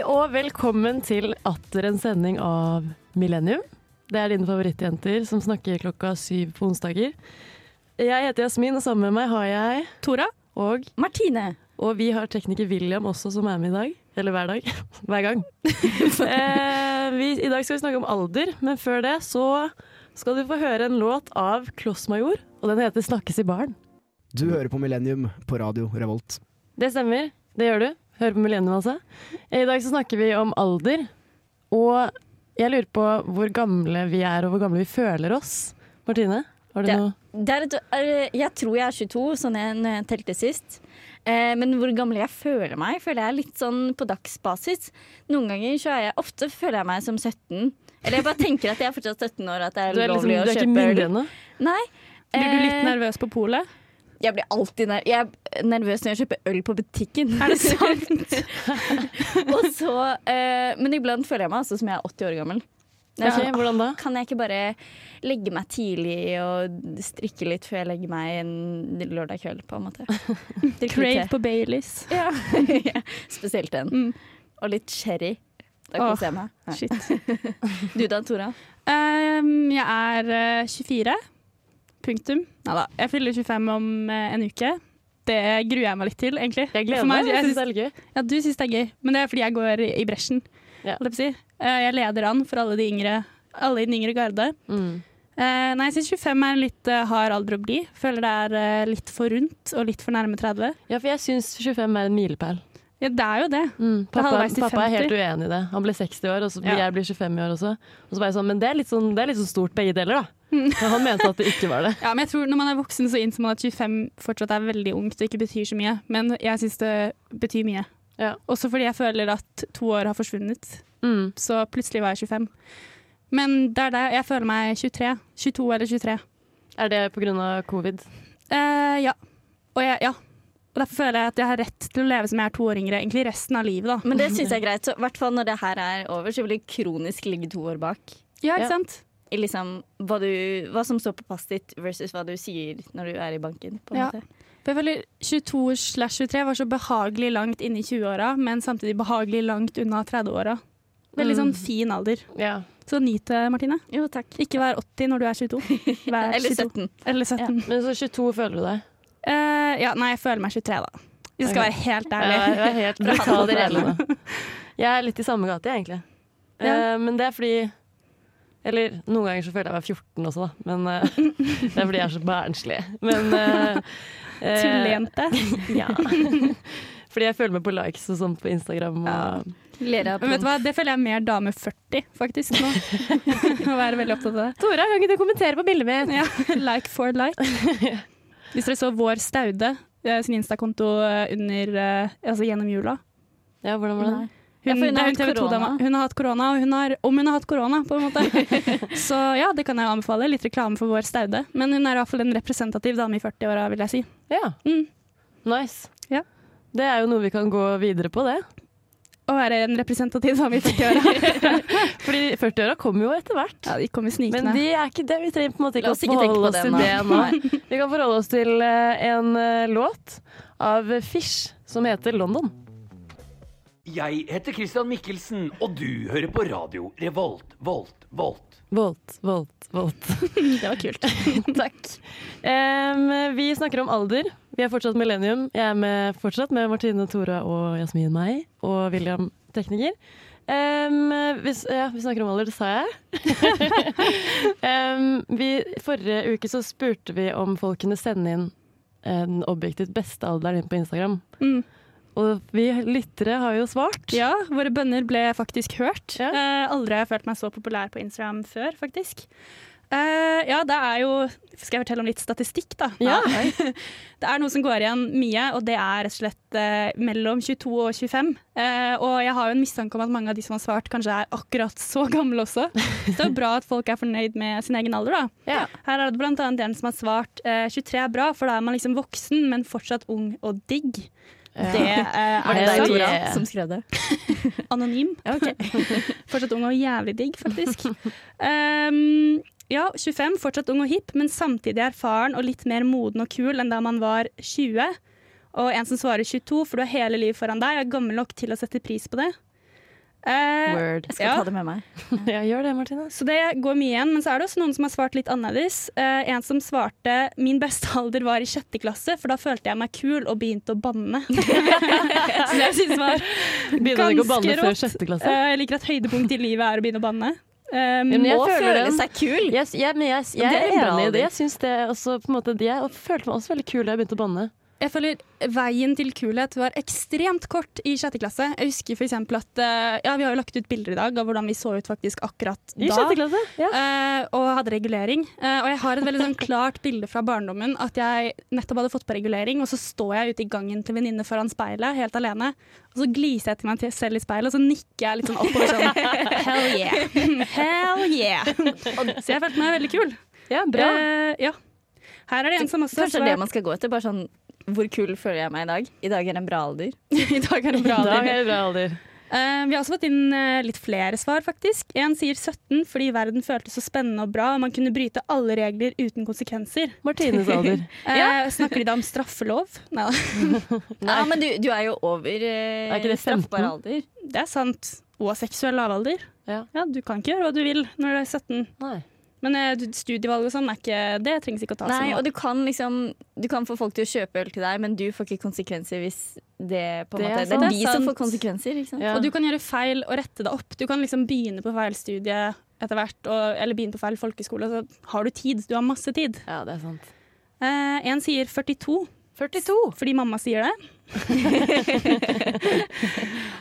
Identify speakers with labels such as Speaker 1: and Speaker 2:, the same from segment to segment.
Speaker 1: Hei og velkommen til atter en sending av Millennium. Det er dine favorittjenter som snakker klokka syv på onsdager. Jeg heter Jasmin, og sammen med meg har jeg
Speaker 2: Tora.
Speaker 1: og
Speaker 2: Martine.
Speaker 1: Og vi har tekniker William også som er med i dag. Eller hver dag. Hver gang. eh, vi, I dag skal vi snakke om alder, men før det så skal du få høre en låt av Klossmajor, og den heter 'Snakkes i baren'.
Speaker 3: Du hører på Millennium på radio Revolt.
Speaker 1: Det stemmer, det gjør du. Hører på Millennium altså. I dag så snakker vi om alder, og jeg lurer på hvor gamle vi er og hvor gamle vi føler oss. Martine, har du
Speaker 2: Det-
Speaker 1: noe
Speaker 2: Det er et, er- jeg tror jeg er 22, sånn jeg, når jeg telte sist. Eh, men hvor gammel jeg føler meg, føler jeg litt sånn på dagsbasis. Noen ganger så er jeg Ofte føler jeg meg som 17. Eller jeg bare tenker at jeg er fortsatt 17 år, at det er
Speaker 1: Du er, liksom,
Speaker 2: lovlig
Speaker 1: du er ikke
Speaker 2: kjøpe
Speaker 1: myndig ennå?
Speaker 2: Nei.
Speaker 4: Blir du litt
Speaker 2: Eh,
Speaker 4: nervøs på polet?
Speaker 2: Jeg blir alltid ner jeg er nervøs når jeg kjøper øl på butikken.
Speaker 4: Er det sant?
Speaker 2: Og så, eh, men iblant føler jeg meg altså som jeg er 80 år gammel. Det
Speaker 1: okay,
Speaker 2: sånn,
Speaker 1: hvordan da?
Speaker 2: Kan jeg ikke bare legge meg tidlig og strikke litt før jeg legger meg en lørdag kveld, på en måte?
Speaker 4: Crave på Baileys.
Speaker 2: Ja. Spesielt den.
Speaker 4: Mm.
Speaker 2: Og litt sherry. Da
Speaker 4: kan
Speaker 2: koser jeg meg.
Speaker 4: Shit.
Speaker 2: Du da, Tora?
Speaker 4: Um, jeg er eh, 24. Punktum. Nei da. Jeg fyller 25 om eh, en uke. Det gruer jeg meg litt til, egentlig.
Speaker 1: Jeg gleder meg. Jeg
Speaker 4: jeg
Speaker 1: syns det er gøy.
Speaker 4: Ja, du syns det er gøy, men det er fordi jeg går i bresjen.
Speaker 1: Ja.
Speaker 4: Jeg. Eh, jeg leder an for alle, de yngre, alle i den yngre garde.
Speaker 1: Mm.
Speaker 4: Uh, nei, jeg syns 25 er en litt uh, hard alder å bli. Føler det er uh, litt for rundt og litt for nærme 30.
Speaker 1: Ja, for jeg syns 25 er en milepæl.
Speaker 4: Ja, det er jo det.
Speaker 1: Mm. Pappa,
Speaker 4: det
Speaker 1: pappa er helt uenig i det. Han blir 60 år, og så
Speaker 4: Ja.
Speaker 1: jeg blir 25 år også. Og så var jeg sånn, Men det er litt sånn, det er litt sånn stort begge deler, da. Men han mente at det ikke var det.
Speaker 4: Ja, men jeg tror Når man er voksen, så innser man at 25 fortsatt er veldig ungt og ikke betyr så mye. Men jeg syns det betyr mye.
Speaker 1: Ja.
Speaker 4: Også fordi jeg føler at to år har forsvunnet.
Speaker 1: Mm.
Speaker 4: Så plutselig var jeg 25. Men det er det. Jeg føler meg 23. 22 eller 23.
Speaker 1: Er det pga. covid?
Speaker 4: Eh, ja. Og jeg, ja. Og derfor føler jeg at jeg har rett til å leve som jeg er to år yngre, egentlig resten av livet. da.
Speaker 2: Men det syns jeg er greit. Så, I hvert fall når det her er over, så vil jeg kronisk ligge to år bak.
Speaker 4: Ja,
Speaker 1: Ja.
Speaker 4: ikke sant?
Speaker 2: I liksom hva, du, hva som står på passet ditt versus hva du sier når du er i banken. På en
Speaker 4: Ja.
Speaker 2: måte.
Speaker 4: For jeg føler 22 slash 23 var så behagelig langt inne i 20-åra, men samtidig behagelig langt unna 30-åra. Veldig
Speaker 1: Mm.
Speaker 4: sånn fin alder.
Speaker 1: Ja.
Speaker 4: Så nyt det, Martine.
Speaker 2: Jo, takk.
Speaker 4: Ikke vær 80 når du er 22. Vær
Speaker 2: Eller 17.
Speaker 4: Eller 17.
Speaker 1: Men så 22 føler du deg?
Speaker 4: Eh, ja, nei, jeg føler meg 23, da. Hvis jeg skal være helt
Speaker 1: Ja,
Speaker 4: ærlig.
Speaker 1: jeg er helt ærlig. Jeg er litt i samme gate, egentlig.
Speaker 4: Ja.
Speaker 1: Eh, men det er fordi Eller noen ganger så føler jeg meg 14 også, da. Men uh, det er fordi jeg er så barnslig. Men
Speaker 4: Tullejente.
Speaker 1: Ja. Fordi jeg føler med på likes og sånn på Instagram. Og,
Speaker 4: Ja. Men vet du hva, det føler jeg er mer dame 40, faktisk, nå. Å være veldig opptatt av det.
Speaker 1: Tora, kan ikke du kommentere på bildet mitt?
Speaker 4: Ja, like for like. Hvis dere så Vår Staude, eh, sin Insta-konto eh, under eh, Altså gjennom jula.
Speaker 1: Ja, hvordan var det?
Speaker 2: Ja, hun
Speaker 4: er
Speaker 2: har.
Speaker 4: Hun har hatt korona, og hun har, om hun har hatt korona, på en måte. Så ja, det kan jeg anbefale. Litt reklame for Vår Staude. Men hun er i hvert fall en representativ dame i 40-åra, vil jeg si.
Speaker 1: Ja,
Speaker 4: Mm.
Speaker 1: nice.
Speaker 4: Ja.
Speaker 1: Det er jo noe vi kan gå videre på, det.
Speaker 4: Å være en representativ dame i 40-åra.
Speaker 1: Fordi 40-åra kommer jo etter hvert.
Speaker 4: ja, de kommer snikende.
Speaker 1: Men de er ikke det. Vi trenger på en måte ikke å forholde oss til det nå. Vi kan forholde oss til eh, en eh, låt av Fish som heter London.
Speaker 5: Jeg heter Christian Mikkelsen, og du hører på radio Revolt, Volt, Volt.
Speaker 1: Volt, volt, volt.
Speaker 4: Det var kult.
Speaker 1: Takk. Um, vi snakker om alder. Vi er fortsatt Millennium. Jeg er med, fortsatt med Martine, Tora og Jasmin meg, og William tekniker. Um, hvis, ja, vi snakker om alder, det sa jeg. um, vi, forrige uke så spurte vi om folk kunne sende inn den objektivt beste alderen inn på Instagram.
Speaker 4: Mm.
Speaker 1: Og vi lyttere har jo svart.
Speaker 4: Ja, våre bønner ble faktisk hørt.
Speaker 1: Ja.
Speaker 4: Uh, aldri har jeg følt meg så populær på Instagram før, faktisk. Eh, ja, det er jo Skal jeg fortelle om litt statistikk, da?
Speaker 1: Ja.
Speaker 4: det er noe som går igjen mye, og det er rett og slett uh, mellom 22 og 25. Uh, og jeg har jo en mistanke om at mange av de som har svart, kanskje er akkurat så gamle også. Så det er bra at folk er fornøyd med sin egen alder, da.
Speaker 1: Ja.
Speaker 4: Her er det blant annet en som har svart eh, 23 er bra, for da er man liksom voksen, men fortsatt ung og digg. Det uh,
Speaker 2: Var det
Speaker 4: er
Speaker 2: deg. Tora, som skrev det?
Speaker 4: Anonym. fortsatt ung og jævlig digg, faktisk. Um, ja, 25, fortsatt ung og hipp, men samtidig erfaren og litt mer moden og kul enn da man var 20. Og en som svarer 22, for du har hele livet foran deg, er gammel nok til å sette pris på det. Eh,
Speaker 1: Word.
Speaker 2: Jeg skal
Speaker 4: Ja.
Speaker 2: ta det med meg.
Speaker 1: Ja, gjør det, Martine.
Speaker 4: Så det går mye igjen, men så er det også noen som har svart litt annerledes. Eh, en som svarte 'min beste alder var i sjette klasse', for da følte jeg meg kul og begynte å banne. så jeg synes var
Speaker 1: Begynner du ikke å banne før sjette klasse?
Speaker 4: Eh, Jeg liker at høydepunktet i livet er å begynne å banne. Um,
Speaker 1: jeg
Speaker 2: Må føle seg kul.
Speaker 1: Jeg, yeah, yes, jeg,
Speaker 2: er
Speaker 1: enig i det. Jeg synes det også, måte, jeg følte meg også veldig kul da jeg begynte å banne.
Speaker 4: Jeg føler veien til kulhet var ekstremt kort i sjette klasse. Jeg husker eksempel at eh, Ja, vi har jo lagt ut bilder i dag av hvordan vi så ut faktisk akkurat da.
Speaker 1: I sjette klasse? Ja.
Speaker 4: Uh, og hadde regulering. Uh, og jeg har et veldig sånn klart bilde fra barndommen at jeg nettopp hadde fått på regulering, og så står jeg ute i gangen til venninne foran speilet, helt alene. Og så gliser jeg til meg selv i speilet, og så nikker jeg litt sånn oppover sånn Hell yeah! Hell yeah! så jeg følte meg veldig kul.
Speaker 1: ja, bra.
Speaker 4: Uh, ja. Her er det en som også
Speaker 2: Kanskje det er det man skal gå etter. Bare sånn Hvor kul føler jeg meg i dag? I dag er det en bra alder.
Speaker 4: I dag er det bra. alder.
Speaker 1: I dag er det bra alder.
Speaker 4: Uh, vi har også fått inn uh, litt flere svar, faktisk. En sier 17 fordi verden føltes så spennende og bra, og man kunne bryte alle regler uten konsekvenser.
Speaker 1: Martines alder.
Speaker 4: Eh, Snakker de da om straffelov? Nei da.
Speaker 2: Ja, men du, du er jo over uh,
Speaker 1: Er ikke det 15?
Speaker 2: straffbar alder.
Speaker 4: Det er sant. Og seksuell lavalder.
Speaker 1: Ja.
Speaker 4: Du kan ikke gjøre hva du vil når du er 17.
Speaker 1: Nei.
Speaker 4: Men eh, studievalg og sånn, er ikke, det trengs ikke å ta
Speaker 2: Nei, og du kan liksom Du kan få folk til å kjøpe øl til deg, men du får ikke konsekvenser hvis det på en
Speaker 1: Det er
Speaker 2: måte Det er de som får konsekvenser, ikke sant?
Speaker 1: Ja.
Speaker 4: Og du kan gjøre feil og rette det opp. Du kan liksom begynne på feil studie etter hvert, og, eller begynne på feil folkeskole. Så har du tid. Du har masse tid.
Speaker 1: Ja, det er sant.
Speaker 4: Eh, en sier 42.
Speaker 1: 42.
Speaker 4: Fordi mamma sier det.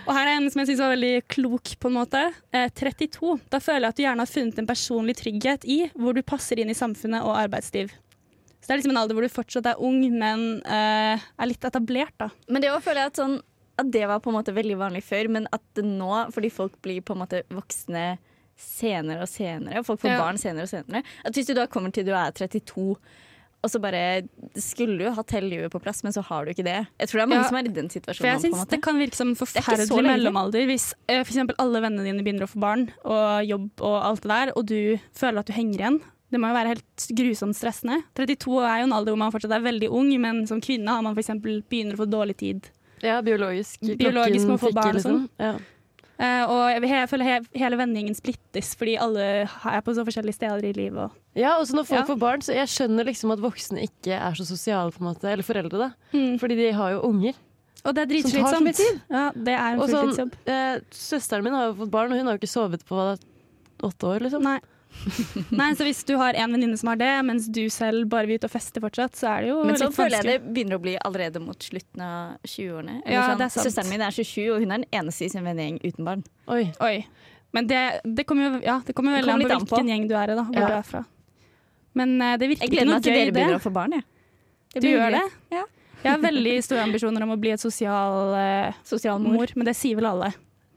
Speaker 4: og her er en som jeg syns var veldig klok, på en måte. Eh, 32. Da føler jeg at du gjerne har funnet en personlig trygghet i hvor du passer inn i samfunnet og arbeidsliv. Så det er liksom en alder hvor du fortsatt er ung, men eh, er litt etablert, da.
Speaker 2: Men det føler jeg at sånn at det var på en måte veldig vanlig før, men at det nå, fordi folk blir på en måte voksne senere og senere, og folk får
Speaker 4: Ja.
Speaker 2: barn senere og senere At hvis du da kommer til du er 32, og så bare Skulle du hatt hele livet på plass, men så har du ikke det. Jeg tror det er mange
Speaker 4: Ja.
Speaker 2: som er i den situasjonen. For jeg synes
Speaker 4: syns det kan virke som en forferdelig mellomalder hvis uh, for eksempel alle vennene dine begynner å få barn og jobb og alt det der, og du føler at du henger igjen. Det må jo være helt grusomt stressende. 32 er jo en alder hvor man fortsatt er veldig ung, men som kvinne har man for eksempel begynner å få dårlig tid.
Speaker 1: Ja, biologisk.
Speaker 4: Biologisk må få barn og sånn.
Speaker 1: Ja.
Speaker 4: Eh, og jeg, føler he hele vennegjengen splittes fordi alle er på så forskjellige steder i livet. Og,
Speaker 1: ja, også når folk
Speaker 4: Ja.
Speaker 1: får barn, så jeg skjønner liksom at voksne ikke er så sosiale, på en måte. Eller foreldre, da.
Speaker 4: Mm.
Speaker 1: Fordi de har jo unger.
Speaker 4: og det er
Speaker 1: så
Speaker 4: dritslitsomt. Ja, det er en
Speaker 1: Og sånn,
Speaker 4: fulltidsjobb.
Speaker 1: eh, søsteren min har jo fått barn, og hun har jo ikke sovet på åtte år, liksom.
Speaker 4: Nei. Nei, så hvis du har en venninne som har det, mens du selv bare vil ut og feste fortsatt, så er det jo
Speaker 2: Men så
Speaker 4: litt
Speaker 2: føler jeg det begynner å bli allerede mot slutten av 20-årene.
Speaker 4: Ja,
Speaker 2: sånn,
Speaker 4: er.
Speaker 2: Søsteren min er 27, og hun er den eneste i sin vennegjeng uten barn.
Speaker 1: Oi.
Speaker 4: Oi. Men det, det kommer jo ja, det kommer
Speaker 2: Det
Speaker 4: veldig
Speaker 2: kommer
Speaker 4: an på
Speaker 2: an på.
Speaker 4: hvilken gjeng du er i, da. Hvor
Speaker 1: Ja.
Speaker 4: du er fra. Men uh, det virker
Speaker 2: noe
Speaker 4: gøy
Speaker 2: det
Speaker 4: Jeg gleder
Speaker 2: meg til dere begynner å få barn. Jeg. Ja.
Speaker 4: Du gjør det?
Speaker 2: Ja.
Speaker 4: Jeg har veldig store ambisjoner om å bli et sosial uh,
Speaker 2: Sosial mor.
Speaker 4: mor, men det sier vel alle.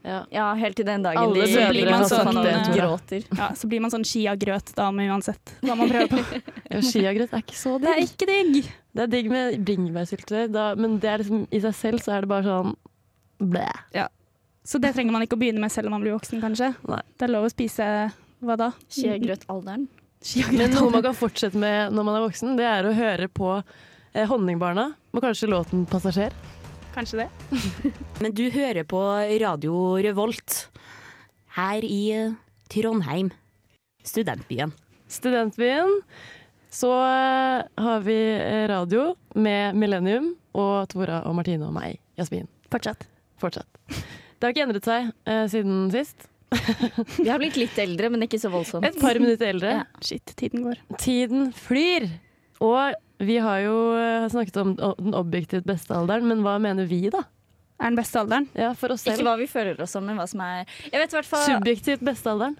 Speaker 1: Ja.
Speaker 2: Ja, helt til den dagen
Speaker 1: Alle
Speaker 2: de blir man sånn,
Speaker 4: det, tror jeg.
Speaker 2: gråter.
Speaker 4: Ja, så blir man sånn skiagrøt-dame uansett hva man prøver på.
Speaker 1: Ja, Skiagrøt er ikke så digg.
Speaker 4: Det er ikke digg.
Speaker 1: Det er digg med bringebærsyltetøy, men det er liksom, i seg selv så er det bare sånn blæ.
Speaker 4: Så det trenger man ikke å begynne med selv om man blir voksen, kanskje.
Speaker 1: Nei.
Speaker 4: Det er lov å spise hva da?
Speaker 2: Skiagrøtalderen.
Speaker 1: Men noe man kan fortsette med når man er voksen, det er å høre på eh, Honningbarna, og kanskje låten 'Passasjer'.
Speaker 4: Kanskje det.
Speaker 6: Men du hører på Radio Revolt her i eh, Trondheim, studentbyen.
Speaker 1: Studentbyen. Så eh, har vi eh, radio med Millennium og Tora og Martine og meg, Jasmin.
Speaker 4: Fortsatt.
Speaker 1: Fortsatt. Det har ikke endret seg eh, siden sist.
Speaker 2: Vi har blitt litt eldre, men ikke så voldsomt.
Speaker 1: Et par minutter eldre.
Speaker 2: Ja.
Speaker 4: Shit, tiden går.
Speaker 1: Tiden flyr! Og vi har jo eh, snakket om den objektivt beste alderen, men hva mener vi, da?
Speaker 4: Er den beste alderen?
Speaker 1: Ja, for oss selv.
Speaker 2: Ikke hva vi føler oss som, men hva som er Jeg vet i hvert fall
Speaker 1: Subjektivt beste alderen.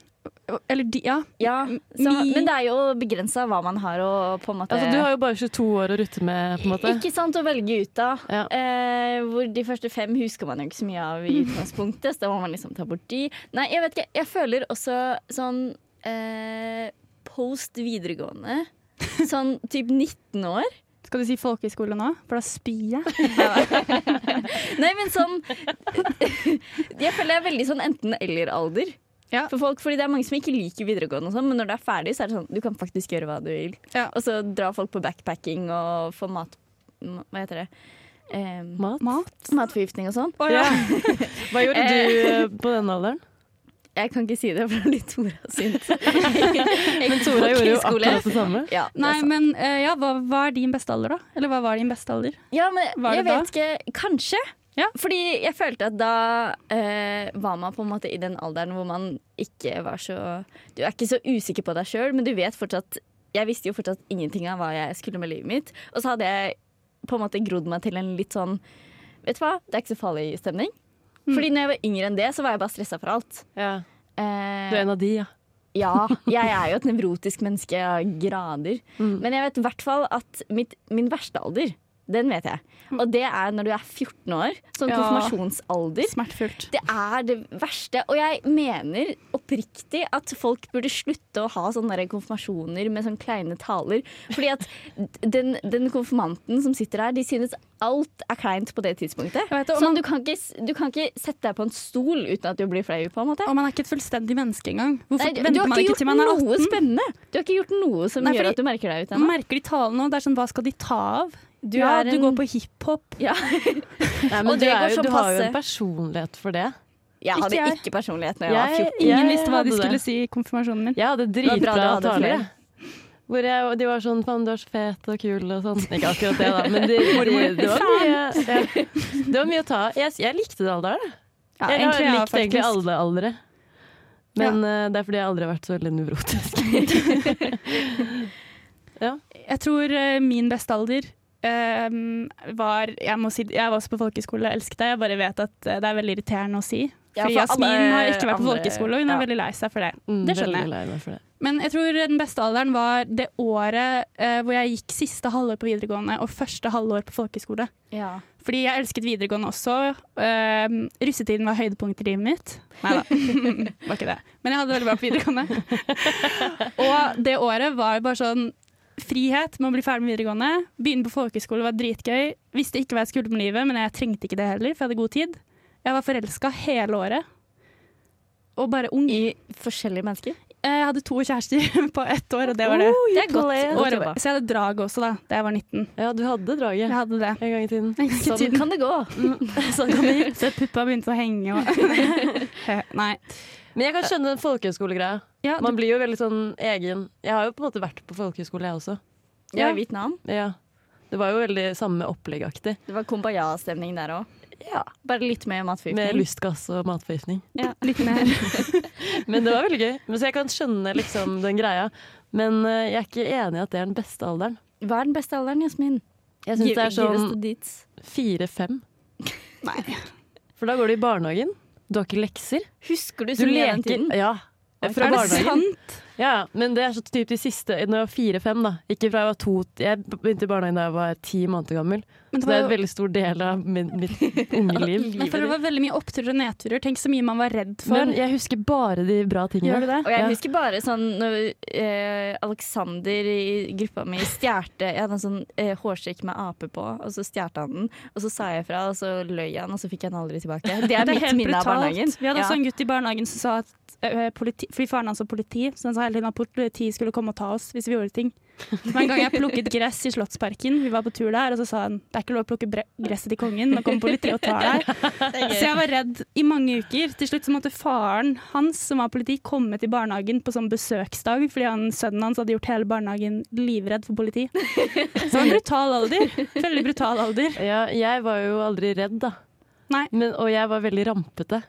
Speaker 4: Eller de, ja.
Speaker 2: ja, så, Men det er jo begrensa hva man har å på en måte
Speaker 1: Altså, du har jo bare 22 år å rutte med, på en måte.
Speaker 2: Ikke sant å velge ut av.
Speaker 1: Ja.
Speaker 2: Eh, hvor de første fem husker man jo ikke så mye av i utgangspunktet, så da må man liksom ta bort de. Nei, jeg vet ikke. Jeg føler også sånn eh, post videregående. Sånn typ 19 år.
Speaker 4: Skal du si folkehøyskole nå? For da spyr jeg.
Speaker 2: Nei, men sånn Jeg føler jeg er veldig sånn enten-eller-alder.
Speaker 4: Ja.
Speaker 2: For folk, fordi det er mange som ikke liker videregående, og sånn, men når det er ferdig, så er det sånn du kan faktisk gjøre hva du vil.
Speaker 4: Ja.
Speaker 2: Og så drar folk på backpacking og får mat Hva heter det? eh,
Speaker 1: Mat?
Speaker 4: Mat?
Speaker 2: matforgiftning og sånn.
Speaker 4: Oh, ja.
Speaker 1: Hva gjorde du eh, på den alderen?
Speaker 2: Jeg kan ikke si det, for da blir Tora sint.
Speaker 1: Men Tora gjorde jo akkurat det samme.
Speaker 2: Ja, det
Speaker 4: Nei, men uh, ja, hva, hva er din beste alder, da? Eller hva var din beste alder?
Speaker 2: Ja, men
Speaker 4: Var
Speaker 2: jeg vet ikke. Kanskje.
Speaker 4: Ja.
Speaker 2: Fordi jeg følte at da uh, var man på en måte i den alderen hvor man ikke var så Du er ikke så usikker på deg sjøl, men du vet fortsatt Jeg visste jo fortsatt ingenting av hva jeg skulle med livet mitt. Og så hadde jeg på en måte grodd meg til en litt sånn Vet du hva, det er ikke så farlig stemning. Fordi når jeg var yngre enn det, så var jeg bare stressa for alt.
Speaker 1: Ja.
Speaker 2: Eh,
Speaker 1: Du er en av de, ja.
Speaker 2: ja, jeg er jo et nevrotisk menneske av grader.
Speaker 1: Mm.
Speaker 2: Men jeg vet i hvert fall at mitt, min verste alder, den vet jeg. Og det er når du er 14 år. Sånn
Speaker 4: Ja.
Speaker 2: konfirmasjonsalder.
Speaker 4: Smertefullt.
Speaker 2: Det er det verste. Og jeg mener oppriktig at folk burde slutte å ha sånne konfirmasjoner med sånne kleine taler. Fordi at den, den konfirmanten som sitter der, de synes alt er kleint på det tidspunktet.
Speaker 4: Vet det,
Speaker 2: Sånn,
Speaker 4: man-
Speaker 2: du, kan ikke, du kan ikke sette deg på en stol uten at du blir flau, på en måte.
Speaker 4: Og man er ikke et fullstendig menneske engang. Hvorfor
Speaker 2: Nei, du, du
Speaker 4: venter
Speaker 2: har
Speaker 4: man
Speaker 2: ikke
Speaker 4: ikke
Speaker 2: gjort
Speaker 4: til man er
Speaker 2: noe
Speaker 4: 18?
Speaker 2: spennende. Du har ikke gjort noe som
Speaker 4: Nei,
Speaker 2: gjør at du merker deg ut ennå.
Speaker 4: merker de talene, og det er sånn hva skal de ta av?
Speaker 2: Du
Speaker 4: ja,
Speaker 2: er
Speaker 4: du
Speaker 2: en-
Speaker 4: går på hiphop.
Speaker 2: Ja.
Speaker 1: Nei, men du, er jo, du har jo en personlighet for det.
Speaker 2: Jeg hadde
Speaker 4: Ikke jeg.
Speaker 2: ikke personlighet når jeg, var 14.
Speaker 4: Ingen visste hva de skulle
Speaker 1: det.
Speaker 4: si i konfirmasjonen min.
Speaker 1: Jeg hadde dritbra
Speaker 2: hadde
Speaker 1: taler.
Speaker 2: flere.
Speaker 1: Hvor jeg, de var sånn 'faen, du er så fet og kul' og sånn. Ikke akkurat det, da, men de, de, det, var mye, ja, det var mye å ta av. Jeg, jeg likte det alderen. jeg.
Speaker 4: Ja,
Speaker 1: Jeg har
Speaker 4: ja,
Speaker 1: likt egentlig alle aldre. Men eh, det er fordi jeg aldri har vært så veldig nevrotisk.
Speaker 4: Jeg tror uh, min beste alder eh, var jeg, må si, jeg var også på folkehøyskole, jeg elsket det. Jeg bare vet at eh, det er veldig irriterende å si.
Speaker 2: Ja,
Speaker 4: Fordi
Speaker 2: for
Speaker 4: Jasmin har ikke vært på folkehøyskole, og hun er
Speaker 2: ja.
Speaker 4: veldig lei seg for det.
Speaker 1: Mm,
Speaker 4: Det skjønner jeg. Men jeg tror den beste alderen var det året uh, hvor jeg gikk siste halvår på videregående og første halvår på folkehøyskole.
Speaker 2: Ja.
Speaker 4: Fordi jeg elsket videregående også. Uh, russetiden var høydepunktet i livet mitt. Nei da, var ikke det. Men jeg hadde det veldig bra på videregående. og det året var bare sånn frihet med å bli ferdig med videregående. Begynne på folkehøyskole var dritgøy. Visste ikke hva jeg skulle med livet, men jeg trengte ikke det heller, for jeg hadde god tid. Jeg var forelska hele året. Og bare ung.
Speaker 2: I forskjellige mennesker.
Speaker 4: Jeg hadde to kjærester på ett år, og det var det.
Speaker 2: Det er godt, År,
Speaker 4: så jeg hadde drag også da da jeg var 19.
Speaker 1: Ja, du hadde draget
Speaker 4: Jeg hadde det.
Speaker 1: en gang i tiden.
Speaker 2: Sånn kan det gå.
Speaker 4: Sånn kan det. Så puppa begynte å henge og Nei.
Speaker 1: Men jeg kan skjønne den folkehøyskolegreia.
Speaker 4: Ja,
Speaker 1: Man blir jo veldig sånn egen Jeg har jo på en måte vært på folkehøyskole, jeg også.
Speaker 2: Ja, i Vietnam.
Speaker 1: Ja. Det var jo veldig samme oppleggaktig.
Speaker 2: Det var kumbaya-stemning der òg.
Speaker 1: Ja.
Speaker 2: Bare litt mer matforgiftning.
Speaker 1: Med lystgass og matforgiftning.
Speaker 4: litt mer.
Speaker 1: Men det var veldig gøy. Men Så jeg kan skjønne liksom den greia. Men eh, jeg er ikke enig i at det er den beste alderen.
Speaker 2: Hva er den beste alderen, Jasmin?
Speaker 1: Jeg syns det er sånn fire-fem. For da går du i barnehagen. Du har ikke lekser.
Speaker 2: Husker du
Speaker 1: Du
Speaker 2: så mye den tiden?
Speaker 1: Ja. Fra
Speaker 4: Er det
Speaker 1: barnehagen.
Speaker 4: sant?
Speaker 1: Ja, men det er så typ de siste Når jeg var fire-fem, da. Ikke fra jeg var to Jeg begynte i barnehagen da jeg var ti måneder gammel.
Speaker 4: Men
Speaker 1: Så
Speaker 4: det
Speaker 1: det er en veldig stor del av min, mitt unge liv.
Speaker 4: jeg føler det var veldig mye oppturer og nedturer. Tenk så mye man var redd for.
Speaker 1: Men jeg husker bare de bra tingene.
Speaker 4: Gjør du det?
Speaker 2: Og jeg
Speaker 1: Ja.
Speaker 2: husker bare sånn når eh, Alexander i gruppa mi stjerte Jeg hadde en sånn eh, hårstrikk med ape på, og så stjerte han den. Og så sa jeg fra, og så løy han, og så fikk jeg den aldri tilbake. Det er,
Speaker 4: Det er
Speaker 2: mitt
Speaker 4: helt
Speaker 2: minne av barnehagen.
Speaker 4: Vi hadde
Speaker 2: Ja.
Speaker 4: også en gutt i barnehagen som sa at eh, politi, fordi faren hans var politi, så han sa hele tiden at politiet skulle komme og ta oss hvis vi gjorde ting. Det en gang jeg plukket gress i Slottsparken, vi var på tur der, og så sa han det er ikke lov å plukke gresset til kongen, nå kommer politiet og tar deg. Så jeg var redd i mange uker. Til slutt så måtte faren hans, som var politi, komme til barnehagen på sånn besøksdag, fordi han, sønnen hans hadde gjort hele barnehagen livredd for politi. Så det var en brutal alder. Veldig brutal alder.
Speaker 1: Ja, jeg var jo aldri redd, da.
Speaker 4: Nei.
Speaker 1: Men, og jeg var veldig rampete.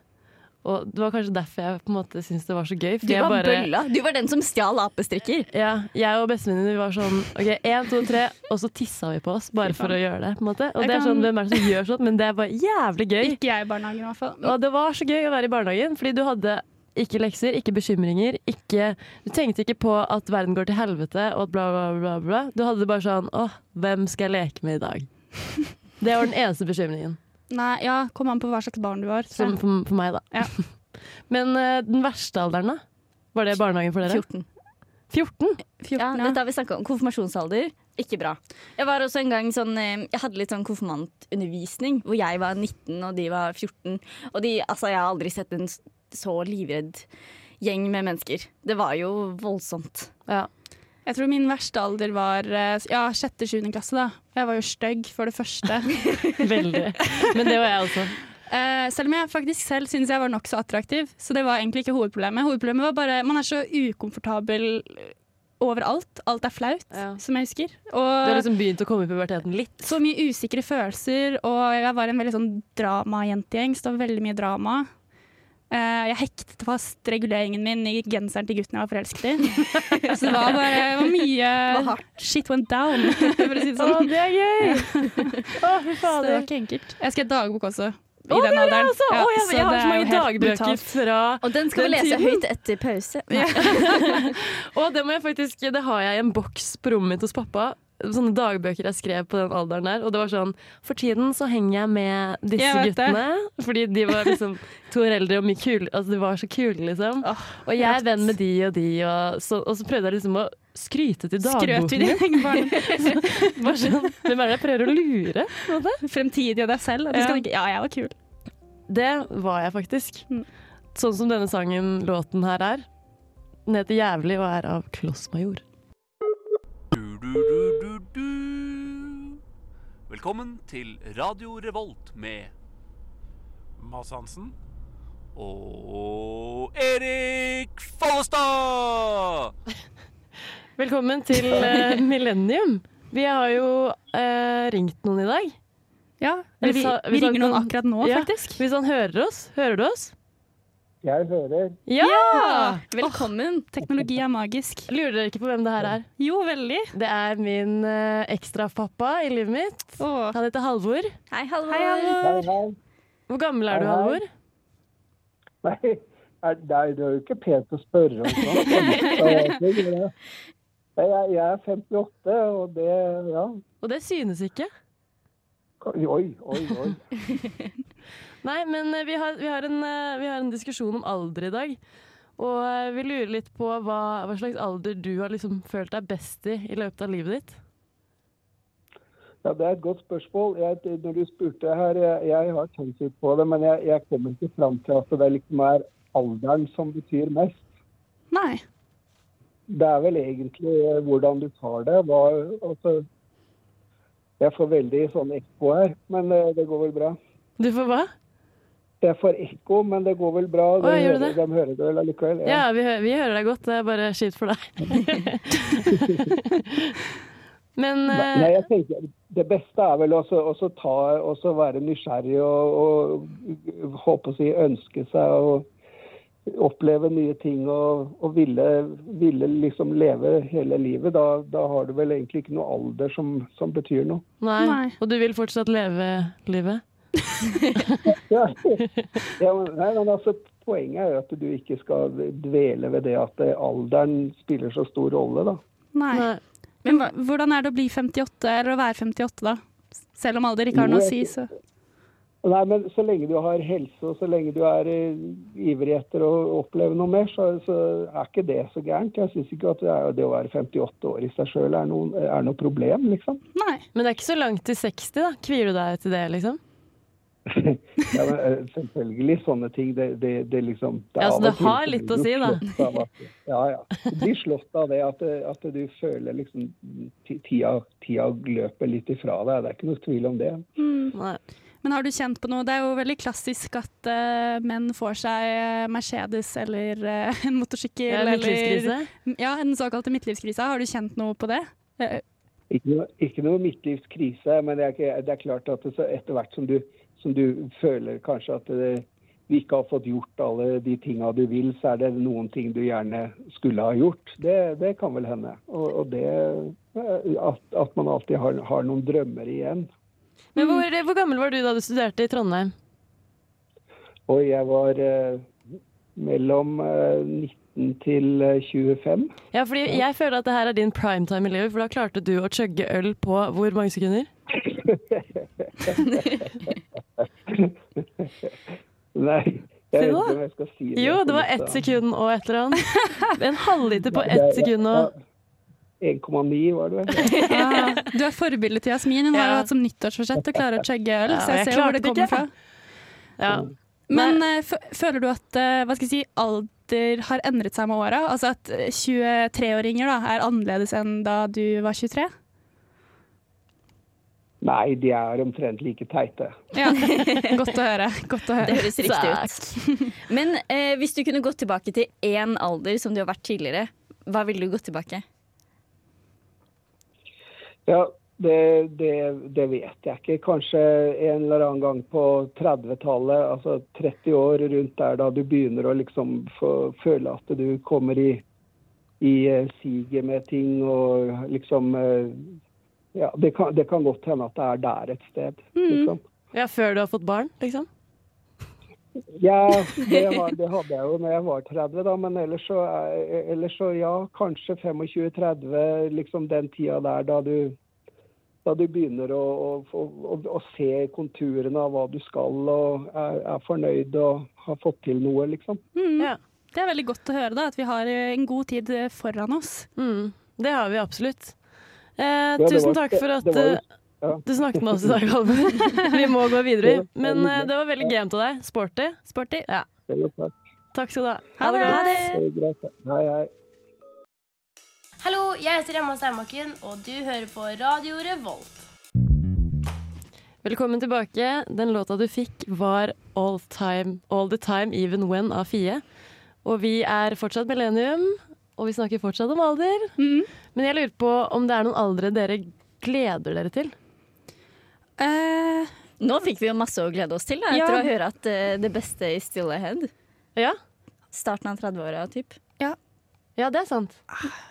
Speaker 1: Og det var kanskje derfor jeg på en måte syntes det var så gøy.
Speaker 2: Du var
Speaker 1: bare,
Speaker 2: bølla. Du var den som stjal apestrikker.
Speaker 1: ja, jeg og bestevenninnen vi var sånn OK, én, to, tre, og så tissa vi på oss bare for å gjøre det. på en måte. Og
Speaker 4: Jeg
Speaker 1: det er sånn, Hvem er det som gjør sånn? Men det er bare jævlig gøy.
Speaker 4: Ikke jeg i barnehagen i hvert fall.
Speaker 1: Og det var så gøy å være i barnehagen, fordi du hadde ikke lekser, ikke bekymringer. Ikke, du tenkte ikke på at verden går til helvete og bla, bla, bla. bla. Du hadde bare sånn Å, hvem skal jeg leke med i dag? Det var den eneste bekymringen.
Speaker 4: Nei, ja, Kom an på hva slags barn du var.
Speaker 1: Som for, for meg, da.
Speaker 4: Ja.
Speaker 1: Men uh, den verste alderen, da? Var det barnehagen for dere?
Speaker 2: 14.
Speaker 1: 14?
Speaker 4: 14,
Speaker 2: Ja, dette har vi snakka om. Konfirmasjonsalder. Ikke bra. Jeg var også en gang sånn eh, Jeg hadde litt sånn konfirmantundervisning hvor jeg var 19 og de var 14. Og de, altså, jeg har aldri sett en så livredd gjeng med mennesker. Det var jo voldsomt.
Speaker 1: Ja.
Speaker 4: Jeg tror min verste alder var eh, ja, sjette-sjuende klasse. da. Jeg var jo stygg, for det første.
Speaker 1: Veldig. Men det var jeg også.
Speaker 4: Uh, selv om jeg faktisk selv syntes jeg var nokså attraktiv. Så det var egentlig ikke hovedproblemet. Hovedproblemet var bare Man er så ukomfortabel overalt. Alt er flaut,
Speaker 1: Ja.
Speaker 4: som jeg husker.
Speaker 1: Du har liksom begynt å komme i puberteten litt.
Speaker 4: så mye usikre følelser, og jeg var en veldig sånn dramajentegjeng, så det var veldig mye drama. Eh, jeg hektet fast reguleringen min i genseren til gutten jeg var forelsket i. så det var bare det var mye Shit went down, for å si det
Speaker 1: Å,
Speaker 4: sånn.
Speaker 1: det er gøy! Å, fy
Speaker 4: Så det var ikke enkelt. Jeg skrev dagbok også. I
Speaker 1: Å,
Speaker 4: den
Speaker 1: jeg
Speaker 4: alderen.
Speaker 1: også!
Speaker 4: Ja,
Speaker 1: oh, jeg,
Speaker 4: så
Speaker 1: jeg har
Speaker 4: det
Speaker 1: så mange dagbøker fra
Speaker 2: Og den skal vi lese
Speaker 1: tiden.
Speaker 2: høyt etter pause.
Speaker 1: Og det må jeg faktisk Det har jeg i en boks på rommet mitt hos pappa. Sånne dagbøker jeg skrev på den alderen der. Og det var sånn For tiden så henger jeg med disse
Speaker 4: Jeg guttene. det.
Speaker 1: Fordi de var liksom to år eldre og mye kule. Altså de var så kule, liksom. og jeg er venn med de og de, og så, og så prøvde jeg liksom å skryte til dagboken min. Bare sånn, Hvem er det jeg prøver å lure?
Speaker 4: Fremtidig og deg selv. Og
Speaker 1: Ja.
Speaker 4: skal tenke ja, jeg var kul.
Speaker 1: Det var jeg faktisk.
Speaker 4: Mm.
Speaker 1: Sånn som denne sangen, låten her er. Den heter 'Jævlig' og er av Klossmajor.
Speaker 7: Du, du, du, du. Velkommen til Radio Revolt med Mads Hansen og Erik Follestad!
Speaker 1: Velkommen til eh, Millennium. Vi har jo eh, ringt noen i dag.
Speaker 4: Ja, eller vi, vi ringer noen akkurat nå,
Speaker 1: Ja.
Speaker 4: faktisk.
Speaker 1: Hvis han hører oss, hører du oss?
Speaker 8: Jeg hører.
Speaker 1: Ja!
Speaker 2: Velkommen.
Speaker 4: Teknologi er magisk.
Speaker 1: Lurer dere ikke på hvem det her er?
Speaker 4: Jo, veldig.
Speaker 1: Det er min uh, ekstrapappa i livet mitt.
Speaker 4: Oh.
Speaker 1: Han heter Halvor.
Speaker 2: Hei, Halvor.
Speaker 4: Hei, Halvor.
Speaker 8: Hei, hei.
Speaker 1: Hvor gammel er du. Halvor?
Speaker 8: Nei, er, nei, det er jo ikke pent å spørre om sånt. Jeg, jeg er 58, og det Ja.
Speaker 1: Og det synes ikke.
Speaker 8: Oi, oi, oi.
Speaker 1: Nei, men eh, vi har, vi, har en, eh, vi har en diskusjon om alder i dag. Og eh, vi lurer litt på hva, hva slags alder du har liksom følt deg best i i løpet av livet ditt.
Speaker 8: Ja, Det er et godt spørsmål. Jeg, når du spurte her, jeg, jeg har tenkt litt på det, men jeg, jeg kommer ikke fram til at det liksom er alderen som betyr mest.
Speaker 4: Nei.
Speaker 8: Det er vel egentlig hvordan du tar det. Hva, altså, jeg får veldig sånn ekko her, men eh, det går vel bra.
Speaker 1: Du får hva?
Speaker 8: Jeg får ekko, men det går vel bra.
Speaker 1: Å, gjør
Speaker 8: hører,
Speaker 1: det?
Speaker 8: de hører det vel allikevel?
Speaker 1: Ja, vi, hø vi hører deg godt. Det er bare kjipt for deg. Men
Speaker 8: Nei,
Speaker 1: eh,
Speaker 8: nei, jeg tenker Det beste er vel også være nysgjerrig og, og håpe å si, ønske seg å oppleve nye ting og, og ville, ville liksom leve hele livet. Da, da har du vel egentlig ikke noe alder som, som betyr noe.
Speaker 1: nei.
Speaker 4: Nei.
Speaker 1: Og du vil fortsatt leve livet?
Speaker 8: Ja, ja, men, nei, men altså, poenget er jo at du ikke skal dvele ved det at eh, alderen spiller så stor rolle. da.
Speaker 4: Nei. Men hvordan er det å bli 58, eller å være 58, da? Selv om alder ikke har noe å si, så
Speaker 8: Nei, men Så lenge du har helse og så lenge du er eh, ivrig etter å oppleve noe mer, så, så er ikke det så gærent. Jeg syns ikke at det, er, det å være 58 år i seg sjøl er, er noe problem, liksom.
Speaker 4: Nei.
Speaker 1: Men det er ikke så langt til 60, da. Kvier du deg til det, liksom?
Speaker 8: Ja, men, eh, selvfølgelig sånne ting. Det, det, det liksom
Speaker 1: Ja, så det har litt å si, da.
Speaker 8: av at- Ja, ja. Du blir slått av det at, at du føler liksom tida, tida løper litt ifra deg. Det er ikke noe tvil om det.
Speaker 1: Nei.
Speaker 4: Men har du kjent på noe? Det er jo veldig klassisk at uh, menn får seg eh, Mercedes eller uh, en motorsykkel.
Speaker 1: Ja, midtlivskrise?
Speaker 4: Eller, ja, en såkalte midtlivskrise. Har du kjent noe på det?
Speaker 8: Ikke noe, ikke noe midtlivskrise, men det er, ikke, det er klart at det, etter hvert som du, som du føler kanskje at det, du ikke har fått gjort alle de tinga du vil, så er det noen ting du gjerne skulle ha gjort. Det, det kan vel hende. Og, og det at, at man alltid har, har noen drømmer igjen.
Speaker 1: Men hvor, hvor gammel var du da du studerte i Trondheim?
Speaker 8: Og jeg var eh, mellom eh, 19 til eh, 25.
Speaker 1: Ja, fordi jeg føler at det her er din primetime i livet, for da klarte du å chugge øl på hvor mange sekunder?
Speaker 8: Nei, jeg vet ikke om jeg skal si det.
Speaker 1: Jo, det var ett sekund og et eller annet. En halvliter på ett sekund og.
Speaker 8: 1,9 var det vel.
Speaker 4: Ja. du er forbildet til Jasmin. Hun har jo hatt som nyttårsforsett å klare å chugge øl, så jeg ser hvor det kommer fra.
Speaker 1: Ja.
Speaker 4: Men eh, føler du at eh, hva skal jeg si, alder har endret seg med åra? Altså at 23-åringer er annerledes enn da du var 23?
Speaker 8: Nei, de er omtrent like teite.
Speaker 4: Ja, Godt å høre. Godt å
Speaker 2: Det høres riktig ut. Men eh, hvis du kunne gått tilbake til én alder som du har vært tidligere, hva ville du gått tilbake?
Speaker 8: Ja, det, det, det vet jeg ikke. Kanskje en eller annen gang på 30-tallet, altså 30 år rundt der da du begynner å liksom få føle at du kommer i, i eh, siget med ting og liksom eh, Ja, det kan, det kan godt hende at det er der et sted. Liksom.
Speaker 1: Ja, Før du har fått barn, liksom?
Speaker 8: Ja, det, har, det hadde jeg jo når jeg var 30, da, men ellers så, er- ellers så ja, kanskje 25-30, liksom den tida der da du, da du begynner å, å, å, å se konturene av hva du skal og er, er fornøyd og har fått til noe, liksom.
Speaker 4: Mm.
Speaker 1: Ja.
Speaker 4: Det er veldig godt å høre da, at vi har eh, en god tid eh, foran oss.
Speaker 1: Mm, det har vi absolutt. Eh,
Speaker 8: ja,
Speaker 1: tusen
Speaker 8: var-
Speaker 1: takk for at
Speaker 8: det
Speaker 1: eh,
Speaker 8: ja.
Speaker 1: Du snakket med oss i dag, Halvor. vi må gå videre. Men eh, det var veldig gamet av deg. Sporty.
Speaker 4: Sporty.
Speaker 1: Ja.
Speaker 8: Takk.
Speaker 1: Skal du ha.
Speaker 4: Ha det.
Speaker 1: godt.
Speaker 8: Det er. Hei, hei.
Speaker 9: Hallo, jeg heter Emma Steinbakken, og du hører på Radio Revolt.
Speaker 1: Velkommen tilbake. Den låta du fikk var All, time, All The Time Even When av Fie. Og vi er fortsatt millennium, og vi snakker fortsatt om alder.
Speaker 4: Mm.
Speaker 1: Men jeg lurer på om det er noen aldre dere gleder dere til?
Speaker 4: Eh,
Speaker 2: Nå fikk vi jo masse å glede oss til, da,
Speaker 4: Ja.
Speaker 2: etter å høre at uh, det beste is still ahead.
Speaker 1: Ja,
Speaker 2: Starten av 30-åra, typ.
Speaker 1: ja ja, det er sant.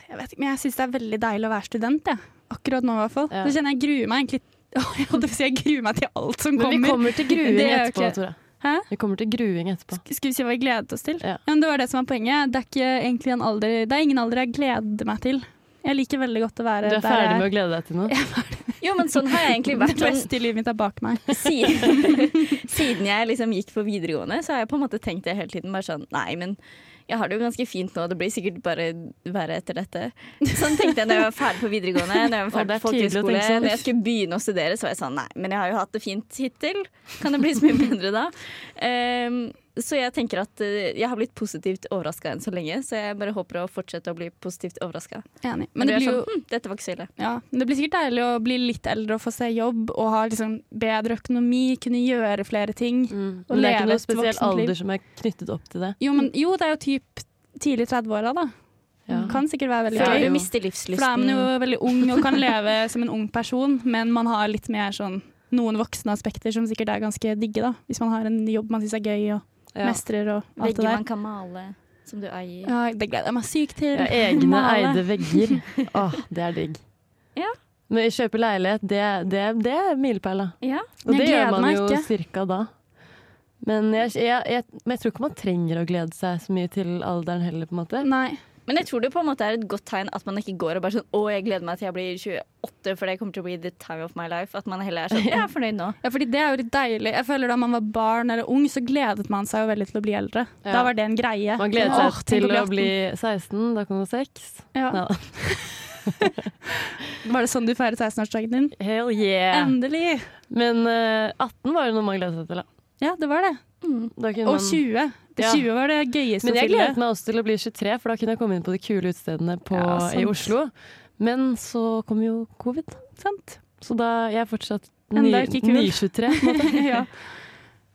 Speaker 4: jeg vet ikke, men jeg syns det er veldig deilig å være student, jeg. Akkurat nå, i hvert fall.
Speaker 1: Ja.
Speaker 4: Så kjenner jeg gruer meg egentlig Jeg holdt på å si jeg gruer meg til alt som kommer.
Speaker 1: Men vi
Speaker 4: kommer.
Speaker 1: til gruing
Speaker 4: Det er
Speaker 1: etterpå,
Speaker 4: ikke-
Speaker 1: Tora.
Speaker 4: Hæ?
Speaker 1: Vi kommer til gruing etterpå.
Speaker 4: Skal vi si hva vi gledet oss til?
Speaker 1: Ja.
Speaker 4: men det var det som var poenget. Det er ikke egentlig en alder Det er ingen alder jeg gleder meg til. Jeg liker veldig godt å være
Speaker 1: Du er
Speaker 4: der
Speaker 1: ferdig
Speaker 4: jeg
Speaker 1: med å glede deg til noe?
Speaker 2: Jo, men sånn har jeg egentlig vært.
Speaker 4: Det beste i livet mitt er bak meg.
Speaker 2: siden, jeg liksom gikk på videregående, så har jeg på en måte tenkt det hele tiden. Bare sånn, nei, men jeg har det jo ganske fint nå, det blir sikkert bare verre etter dette. Sånn tenkte jeg da jeg var ferdig på videregående, når jeg var ferdig på folkehøyskole.
Speaker 1: sånn.
Speaker 2: Når jeg skulle begynne å studere, så var jeg sånn, nei, men jeg har jo hatt det fint hittil. Kan det bli så mye bedre da? Ehm, så jeg tenker at eh, jeg har blitt positivt overraska enn så lenge, så jeg bare håper å fortsette å bli positivt overraska.
Speaker 4: Enig.
Speaker 2: Men
Speaker 4: Men det
Speaker 2: det
Speaker 4: blir jo
Speaker 2: sånn, hm, dette var ikke så ille.
Speaker 4: ja, men det blir sikkert deilig å bli litt eldre og få seg jobb og ha liksom bedre økonomi, kunne gjøre flere ting.
Speaker 1: Mm.
Speaker 4: Å
Speaker 1: Men det er ikke noe spesiell alder som er knyttet opp til det.
Speaker 4: Jo, men, jo det er jo typ tidlig 30-åra, da.
Speaker 1: Ja.
Speaker 4: Kan sikkert være veldig
Speaker 2: Før
Speaker 4: gøy.
Speaker 2: du mister
Speaker 4: For da er man jo veldig ung og kan leve som en ung person, men man har litt mer sånn noen voksne aspekter som sikkert er ganske digge, da. Hvis man har en jobb man syns er gøy og
Speaker 1: Ja.
Speaker 4: mestrer og alt det der.
Speaker 2: Vegger man kan male, som du eier.
Speaker 4: Ja, det gleder jeg meg sykt til.
Speaker 1: Ja, egne
Speaker 4: Male.
Speaker 1: eide vegger. Åh, det er digg.
Speaker 2: Ja.
Speaker 1: Men kjøpe leilighet, det, det, det er milepæl, da.
Speaker 2: Ja.
Speaker 1: Og det gjør man jo cirka da. Men jeg, jeg, jeg, men jeg tror ikke man trenger å glede seg så mye til alderen heller, på en måte.
Speaker 4: Nei.
Speaker 2: Men jeg tror det på en måte er et godt tegn at man ikke går og bare sånn Å, jeg gleder meg til jeg blir 28, for det kommer til å bli the time of my life. At man heller er sånn Jeg er fornøyd nå.
Speaker 4: Ja, fordi det er jo litt deilig. Jeg føler Da man var barn eller ung, så gledet man seg jo veldig til å bli eldre.
Speaker 1: Ja.
Speaker 4: Da var det en greie.
Speaker 1: Man gledet seg
Speaker 4: Åh,
Speaker 1: til å
Speaker 4: 18.
Speaker 1: bli 16, da kommer 6.
Speaker 4: ja.
Speaker 1: Ja.
Speaker 4: Var det sånn du feiret 16-årsdagen din?
Speaker 1: Hell yeah!
Speaker 4: Endelig!
Speaker 1: Men uh, 18 var jo noe man gledet seg til, da.
Speaker 4: Ja, det var det.
Speaker 1: da kunne
Speaker 4: Og
Speaker 1: man...
Speaker 4: 20. Det
Speaker 1: Ja.
Speaker 4: 20 var det gøyeste
Speaker 1: Men jeg gledet meg også til å bli 23, for da kunne jeg komme inn på de kule utestedene på,
Speaker 4: Ja,
Speaker 1: i Oslo. Men så kom jo covid,
Speaker 4: Sant?
Speaker 1: så da jeg er fortsatt ny,
Speaker 4: Enda ikke kul.
Speaker 1: ny-23. på en måte.
Speaker 4: ja.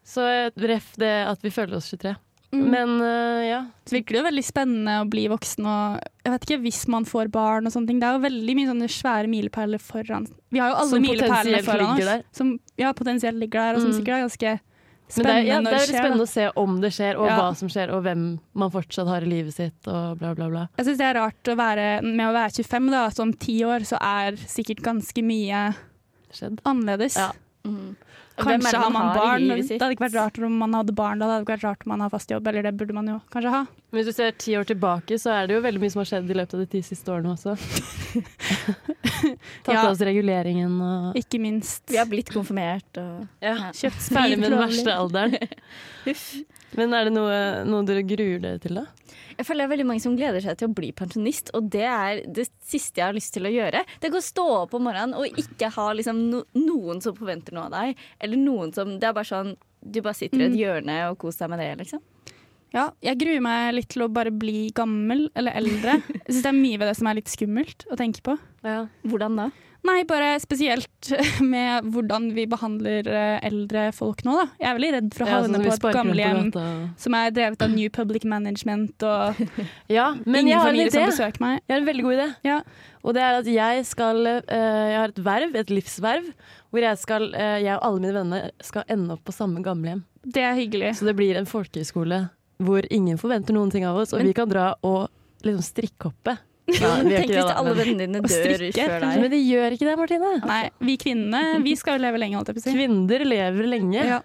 Speaker 1: Så eh, ref det at vi føler oss 23.
Speaker 4: Mm.
Speaker 1: Men uh, ja.
Speaker 4: Det virker jo veldig spennende å bli voksen og jeg vet ikke, hvis man får barn og sånne ting. Det er jo veldig mye sånne svære milepæler foran Vi har jo alle milepælene foran oss. Som ja, potensielt ligger der, og som
Speaker 1: Mm.
Speaker 4: sikkert er ganske
Speaker 1: Men det er, ja, det er
Speaker 4: det
Speaker 1: veldig
Speaker 4: skjer.
Speaker 1: spennende
Speaker 4: Da.
Speaker 1: å se om det skjer, og
Speaker 4: Ja.
Speaker 1: hva som skjer, og hvem man fortsatt har i livet sitt, og bla, bla, bla.
Speaker 4: Jeg syns det er rart å være, med å være 25, da, at om ti år så er sikkert ganske mye
Speaker 1: Skjedd.
Speaker 4: annerledes.
Speaker 1: Ja.
Speaker 2: Mm.
Speaker 4: Kanskje har man barn. Det hadde ikke vært rart om man hadde barn da. Det hadde ikke vært rart om man har fast jobb, eller det burde man jo kanskje ha.
Speaker 1: Men hvis du ser ti år tilbake, så er det jo veldig mye som har skjedd i løpet av de ti siste årene også. Tatt
Speaker 4: Ja.
Speaker 1: av oss reguleringen og
Speaker 4: Ikke minst.
Speaker 2: Vi har blitt konfirmert og
Speaker 1: ja.
Speaker 2: Ja.
Speaker 4: Kjøpt
Speaker 1: Ferdig med den verste alderen.
Speaker 2: Huff.
Speaker 1: Men er det noe, noe dere gruer dere til, da?
Speaker 2: Jeg føler det er veldig mange som gleder seg til å bli pensjonist, og det er det siste jeg har lyst til å gjøre. Det er å stå opp om morgenen og ikke ha liksom no noen som forventer noe av deg. Eller noen som Det er bare sånn Du bare sitter i et hjørne og koser deg med det, liksom.
Speaker 4: Ja, jeg gruer meg litt til å bare bli gammel eller eldre. Jeg syns det er mye ved det som er litt skummelt å tenke på.
Speaker 2: Hvordan da?
Speaker 4: Nei, bare spesielt med hvordan vi behandler eh, eldre folk nå, da. Jeg er veldig redd for å
Speaker 1: Ja, sånn
Speaker 4: havne
Speaker 1: som
Speaker 4: på et gamlehjem som er drevet av New Public Management og
Speaker 1: Ja, men
Speaker 4: ingen familie som besøker meg.
Speaker 1: Jeg har en veldig god idé.
Speaker 4: Ja.
Speaker 1: Og det er at jeg skal eh, Jeg har et verv, et livsverv, hvor jeg skal eh, Jeg og alle mine venner skal ende opp på samme gamlehjem.
Speaker 4: Det er hyggelig.
Speaker 1: Så det blir en folkehøyskole hvor ingen forventer noen ting av oss, og
Speaker 2: Men-
Speaker 1: vi kan dra og liksom strikkhoppe. Ja,
Speaker 2: Tenk hvis alle vennene dine dør før deg.
Speaker 1: Men det gjør ikke det, Martine.
Speaker 4: Nei, vi kvinnene vi skal jo leve lenge, holdt jeg på å si.
Speaker 1: Kvinner lever lenge.
Speaker 4: Ja.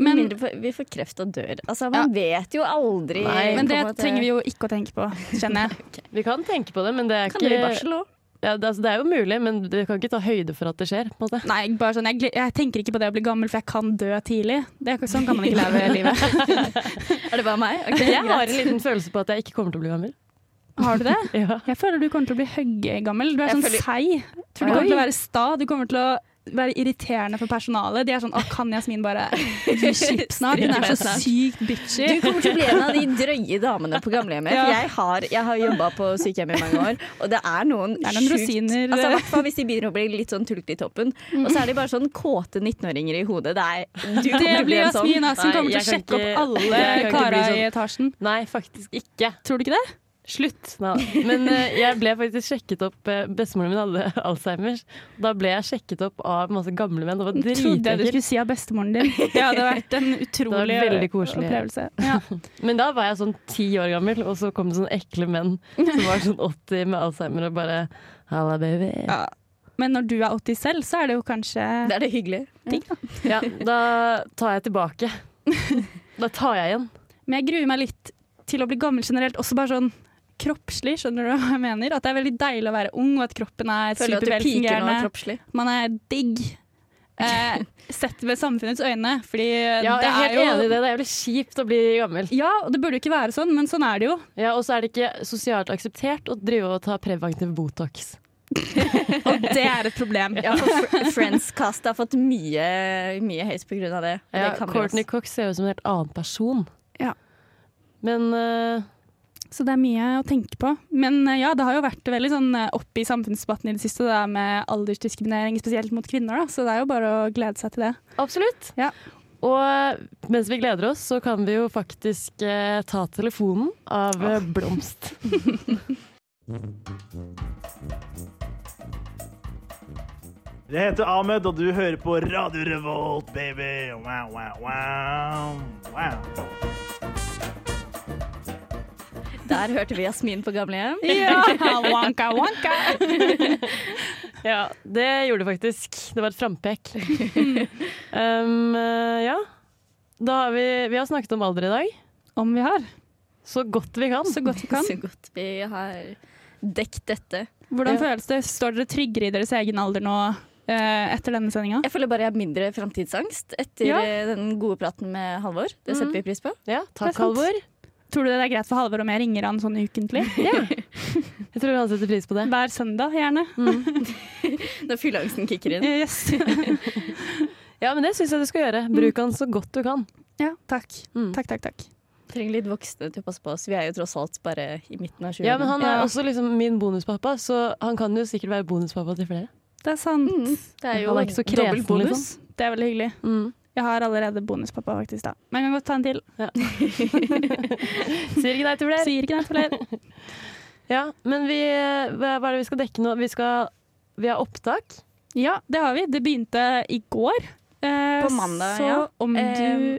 Speaker 4: Men,
Speaker 2: mindre vi får kreft og dør. Altså, man vet jo aldri.
Speaker 1: Nei,
Speaker 4: men det trenger vi jo ikke å tenke på, kjenner jeg.
Speaker 1: Vi kan tenke på det, men det er
Speaker 2: Kan dere i
Speaker 1: ikke
Speaker 2: barsel òg?
Speaker 1: Ja, det, altså, det er jo mulig, men du kan ikke ta høyde for at det skjer.
Speaker 4: Nei, bare sånn, jeg, jeg tenker ikke på det å bli gammel, for jeg kan dø tidlig. Det er, sånn kan man ikke leve livet.
Speaker 2: Er det bare meg? Okay,
Speaker 1: Jeg har en liten følelse på at jeg ikke kommer til å bli gammel.
Speaker 4: Har du det?
Speaker 1: Ja.
Speaker 4: Jeg føler du kommer til å bli høggammel. Du er
Speaker 2: Jeg
Speaker 4: sånn
Speaker 2: føler-
Speaker 4: seig. Tror du kommer til å være sta. Du kommer til å være irriterende for personalet. De er sånn 'Å, kan Jasmin bare gi slipp snart?' Hun er så sykt bitchy.
Speaker 2: Du kommer til å bli en av de drøye damene på gamlehjemmet.
Speaker 4: Ja.
Speaker 2: Jeg har, jeg har jobba på sykehjem i mange år, og det er noen,
Speaker 4: Det er noen
Speaker 2: sjukt-
Speaker 4: rosiner.
Speaker 2: Altså, hvert fall hvis de begynner å bli litt sånn tullete i toppen. Og så er de bare sånn kåte 19-åringer i hodet. Det er, du
Speaker 4: Det blir
Speaker 2: sånn.
Speaker 4: Jasmin som kommer til å
Speaker 1: kan
Speaker 4: sjekke opp alle kara
Speaker 1: bli
Speaker 4: i
Speaker 1: sånn.
Speaker 4: etasjen.
Speaker 1: Nei, faktisk ikke.
Speaker 4: Tror du ikke det?
Speaker 1: Slutt. Nei. Men eh, jeg ble faktisk sjekket opp eh, Bestemoren min hadde Alzheimers. Da ble jeg sjekket opp av masse gamle menn. Det var
Speaker 4: Trodde jeg du skulle si av bestemoren din. Det hadde vært en utrolig
Speaker 1: veldig koselig.
Speaker 4: opplevelse. Ja.
Speaker 1: Men da var jeg sånn ti år gammel, og så kom det sånne ekle menn som var sånn 80 med Alzheimer og bare Halla, baby.
Speaker 4: Ja. Men når du er 80 selv, så er det jo kanskje
Speaker 2: Det er det hyggelige ting, da.
Speaker 1: Ja, da tar jeg tilbake. Da tar jeg igjen.
Speaker 4: Men jeg gruer meg litt til å bli gammel generelt, også bare sånn kroppslig, skjønner du hva jeg mener? At det er veldig deilig å være ung, og at kroppen er supervelfungerende. Man er digg. Eh, sett med samfunnets øyne, fordi
Speaker 1: Ja, jeg
Speaker 4: det
Speaker 1: er helt
Speaker 4: er helt
Speaker 1: enig i det. Det er jævlig kjipt å bli gammel.
Speaker 4: Ja, og det burde jo ikke være sånn, men sånn er det jo.
Speaker 1: Ja, Og så er det ikke sosialt akseptert å drive og ta preventiv Botox.
Speaker 4: Og det er et problem.
Speaker 2: Ja, for Friends-cast har fått mye, mye heis på grunn av det.
Speaker 1: Ja,
Speaker 2: det
Speaker 1: Courtney
Speaker 2: også.
Speaker 1: Cox ser ut som en helt annen person.
Speaker 4: Ja.
Speaker 1: Men eh,
Speaker 4: Så det er mye å tenke på. Men eh, ja, det har jo vært veldig sånn eh, opp i samfunnsdebatten i det siste, det der med aldersdiskriminering, spesielt mot kvinner. Da. Så det er jo bare å glede seg til det.
Speaker 1: absolutt.
Speaker 4: Ja.
Speaker 1: Og mens vi gleder oss, så kan vi jo faktisk eh, ta telefonen av eh, Blomst.
Speaker 10: Jeg heter Ahmed, og du hører på Radio Revolt, baby. Wow, wow, wow. wow.
Speaker 2: Der hørte vi Jasmin på gamlehjem.
Speaker 4: Ja, wanka, wanka.
Speaker 1: Ja, det gjorde det faktisk. Det var et frampek. um, eh, ja. Da har vi, vi har snakket om alder i dag.
Speaker 4: Om vi har.
Speaker 1: Så godt vi kan.
Speaker 4: Så godt vi kan.
Speaker 2: Så godt vi har dekket dette.
Speaker 4: Hvordan
Speaker 1: Ja.
Speaker 4: føles det? Står dere tryggere i deres egen alder nå eh, etter denne sendinga?
Speaker 2: Jeg føler bare jeg har mindre framtidsangst etter
Speaker 4: Ja.
Speaker 2: eh, den gode praten med Halvor. Det
Speaker 1: Mm.
Speaker 2: setter vi pris på.
Speaker 1: Ja, takk. Halvor.
Speaker 4: Tror du det er greit for Halvor om jeg ringer han sånn ukentlig? Ja.
Speaker 1: Jeg tror han setter pris på det.
Speaker 4: Hver søndag, gjerne.
Speaker 2: Når fylleangsten kicker inn.
Speaker 4: Yes.
Speaker 1: Ja, men det syns jeg du skal gjøre. Bruk han så godt du kan.
Speaker 4: ja, takk.
Speaker 1: Mm.
Speaker 4: Takk, takk, takk.
Speaker 2: Trenger litt voksne til å passe på oss. Vi er jo tross alt bare i midten av 20-årene.
Speaker 1: Ja, men han er
Speaker 4: Ja.
Speaker 1: også liksom min bonuspappa, så han kan jo sikkert være bonuspappa til flere.
Speaker 4: Det er sant.
Speaker 2: Mm, det er jo
Speaker 1: Han er ikke så
Speaker 2: dobbelt
Speaker 1: kresen, liksom.
Speaker 4: Det er veldig hyggelig.
Speaker 1: Mm.
Speaker 4: Jeg har allerede bonuspappa, faktisk. da Men jeg kan godt ta en til.
Speaker 1: Sier ikke nei til flere.
Speaker 4: Sier ikke nei til flere.
Speaker 1: Ja, men vi, hva er det vi skal dekke nå? Vi, skal, vi har opptak.
Speaker 4: Ja, det har vi. Det begynte i går. Eh,
Speaker 2: På mandag,
Speaker 4: så
Speaker 2: ja.
Speaker 4: om
Speaker 2: Eh,
Speaker 4: du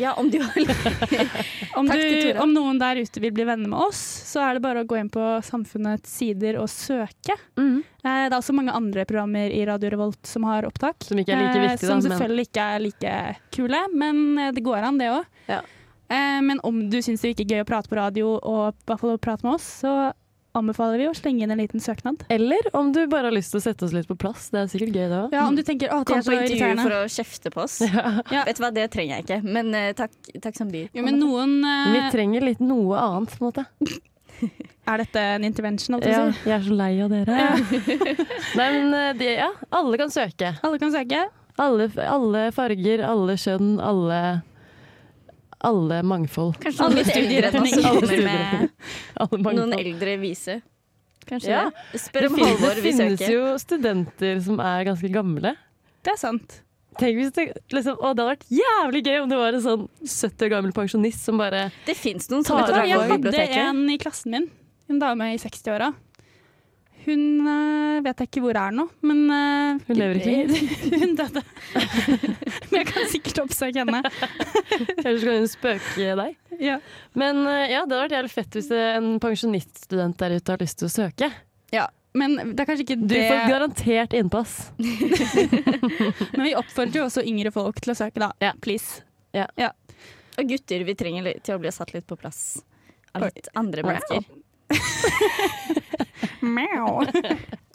Speaker 2: Ja, om du
Speaker 4: Om, du, om noen der ute vil bli venner med oss, så er det bare å gå inn på Samfunnets sider og søke.
Speaker 1: Mm.
Speaker 4: Eh, det er også mange andre programmer i Radio Revolt som har opptak.
Speaker 1: Som like
Speaker 4: eh, som selvfølgelig ikke er like kule, men eh, det går an, det òg.
Speaker 1: Ja.
Speaker 4: Eh, men om du syns det er ikke gøy å prate på radio, og i hvert fall å prate med oss, så anbefaler vi å slenge inn en liten søknad.
Speaker 1: Eller om du bare har lyst til å sette oss litt på plass. Det er sikkert gøy, det òg.
Speaker 4: Ja, om du tenker å, det er så
Speaker 2: på intervju
Speaker 4: irriterende.
Speaker 2: for å kjefte på oss.
Speaker 1: Ja.
Speaker 4: Ja.
Speaker 2: Vet du hva, det trenger jeg ikke. Men uh, takk, takk som byr.
Speaker 4: Jo, men noen uh...
Speaker 1: Vi trenger litt noe annet, på en måte.
Speaker 4: Er dette en intervention?
Speaker 1: Ja, jeg er så lei av dere. Nei, men eh, de, ja, alle kan søke.
Speaker 4: Alle kan søke.
Speaker 1: Alle, alle farger, alle kjønn, alle alle mangfold.
Speaker 2: Kanskje enn oss
Speaker 1: Alle
Speaker 2: kommer med
Speaker 1: studieretninger. Alle
Speaker 2: noen eldre vise. Kanskje
Speaker 1: Ja.
Speaker 2: det. Spør om
Speaker 1: det finnes,
Speaker 2: Halvor
Speaker 1: det finnes jo studenter som er ganske gamle.
Speaker 4: Det er sant.
Speaker 1: Tenk hvis det, liksom, å, det hadde vært jævlig gøy om det var en sånn 70 år gammel pensjonist som bare
Speaker 2: Det fins noen sånne
Speaker 4: du Jeg hadde en i klassen min, en dame i 60-åra. Hun eh, vet jeg ikke hvor er nå, men uh,
Speaker 1: Hun lever ikke
Speaker 4: Hun døde. men jeg kan sikkert oppsøke henne.
Speaker 1: Kanskje kan hun spøke deg?
Speaker 4: Ja.
Speaker 1: Men uh, ja, det hadde vært jævlig fett hvis en pensjoniststudent der ute har lyst til å søke.
Speaker 4: Ja, men det er kanskje ikke det Du
Speaker 1: får garantert innpass.
Speaker 4: Men vi oppfordrer jo også yngre folk til å søke, da.
Speaker 1: Ja.
Speaker 4: Please. Ja.
Speaker 2: Og gutter vi trenger til å bli satt litt på plass av litt andre mennesker.
Speaker 4: Meow.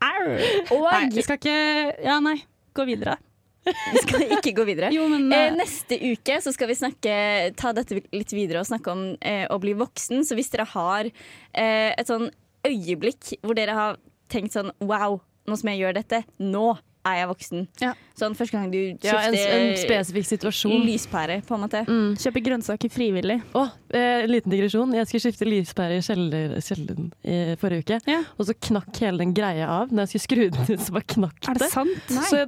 Speaker 4: Au. Nei, vi skal ikke Ja, nei. Gå videre.
Speaker 2: vi skal ikke gå videre.
Speaker 4: Jo, men
Speaker 2: Eh,
Speaker 4: eh,
Speaker 2: neste uke så skal vi snakke, ta dette litt videre og snakke om eh, å bli voksen. Så hvis dere har eh, et sånn øyeblikk hvor dere har tenkt sånn wow, nå som jeg gjør dette, nå er jeg voksen.
Speaker 4: Ja.
Speaker 2: Sånn første gang du
Speaker 1: Ja, en, en spesifikk situasjon.
Speaker 2: lyspære, på en måte.
Speaker 1: Mm.
Speaker 4: kjøpe grønnsaker frivillig.
Speaker 1: Å, eh, liten digresjon. Jeg skulle skifte lyspære i kjeller- kjelleren i forrige uke.
Speaker 4: Ja.
Speaker 1: Og så knakk hele den greia av. Når jeg skulle skru den ut, så bare knakk
Speaker 4: Er det sant? Nei.
Speaker 1: Så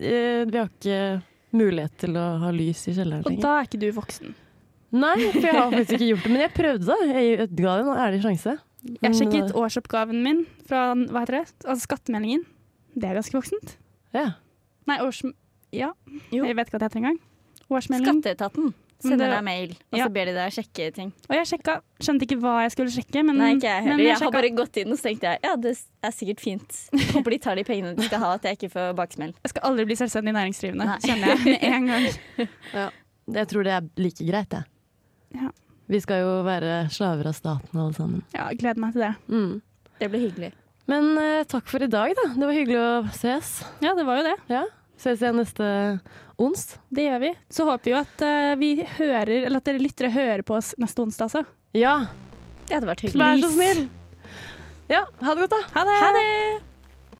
Speaker 1: eh, vi har ikke mulighet til å ha lys i kjelleren
Speaker 4: Og da er ikke du voksen.
Speaker 1: Nei, for jeg har faktisk ikke gjort det. Men jeg prøvde, da. Jeg ga det en ærlig sjanse.
Speaker 4: Jeg sjekket årsoppgaven min fra hva heter det? Altså skattemeldingen. Det er ganske voksent.
Speaker 1: Ja.
Speaker 4: Nei, års... Ja,
Speaker 2: Jo.
Speaker 4: jeg vet ikke hva det heter engang. Årsmelding.
Speaker 2: Skatteetaten sender deg mail, og
Speaker 4: Ja.
Speaker 2: så ber de deg sjekke ting.
Speaker 4: Og jeg sjekka. Skjønte ikke hva jeg skulle sjekke, men,
Speaker 2: Nei, ikke jeg
Speaker 4: men
Speaker 2: heller. Jeg har bare gått inn og så tenkte jeg, ja, det er sikkert fint. Håper de tar de pengene de skal ha, at jeg ikke får baksmell.
Speaker 4: Jeg skal aldri bli selvstendig næringsdrivende,
Speaker 2: Nei.
Speaker 4: kjenner jeg med en gang.
Speaker 1: Jeg tror det er like greit, jeg.
Speaker 4: Ja.
Speaker 1: Vi skal jo være slaver av staten alle sammen.
Speaker 4: Ja, gleder meg til det.
Speaker 1: Mm.
Speaker 2: Det blir hyggelig.
Speaker 1: Men uh, takk for i dag, da. Det var hyggelig å ses.
Speaker 4: Ja, det var jo det.
Speaker 1: Ja. Ses igjen neste ons.
Speaker 4: Det gjør vi. Så håper vi jo at uh, vi hører, eller at dere lyttere hører på oss neste onsdag, altså.
Speaker 1: Ja,
Speaker 2: Det hadde vært hyggelig.
Speaker 1: vær så snill. Ja, ha det godt, da.
Speaker 4: Ha det!
Speaker 2: Ha det!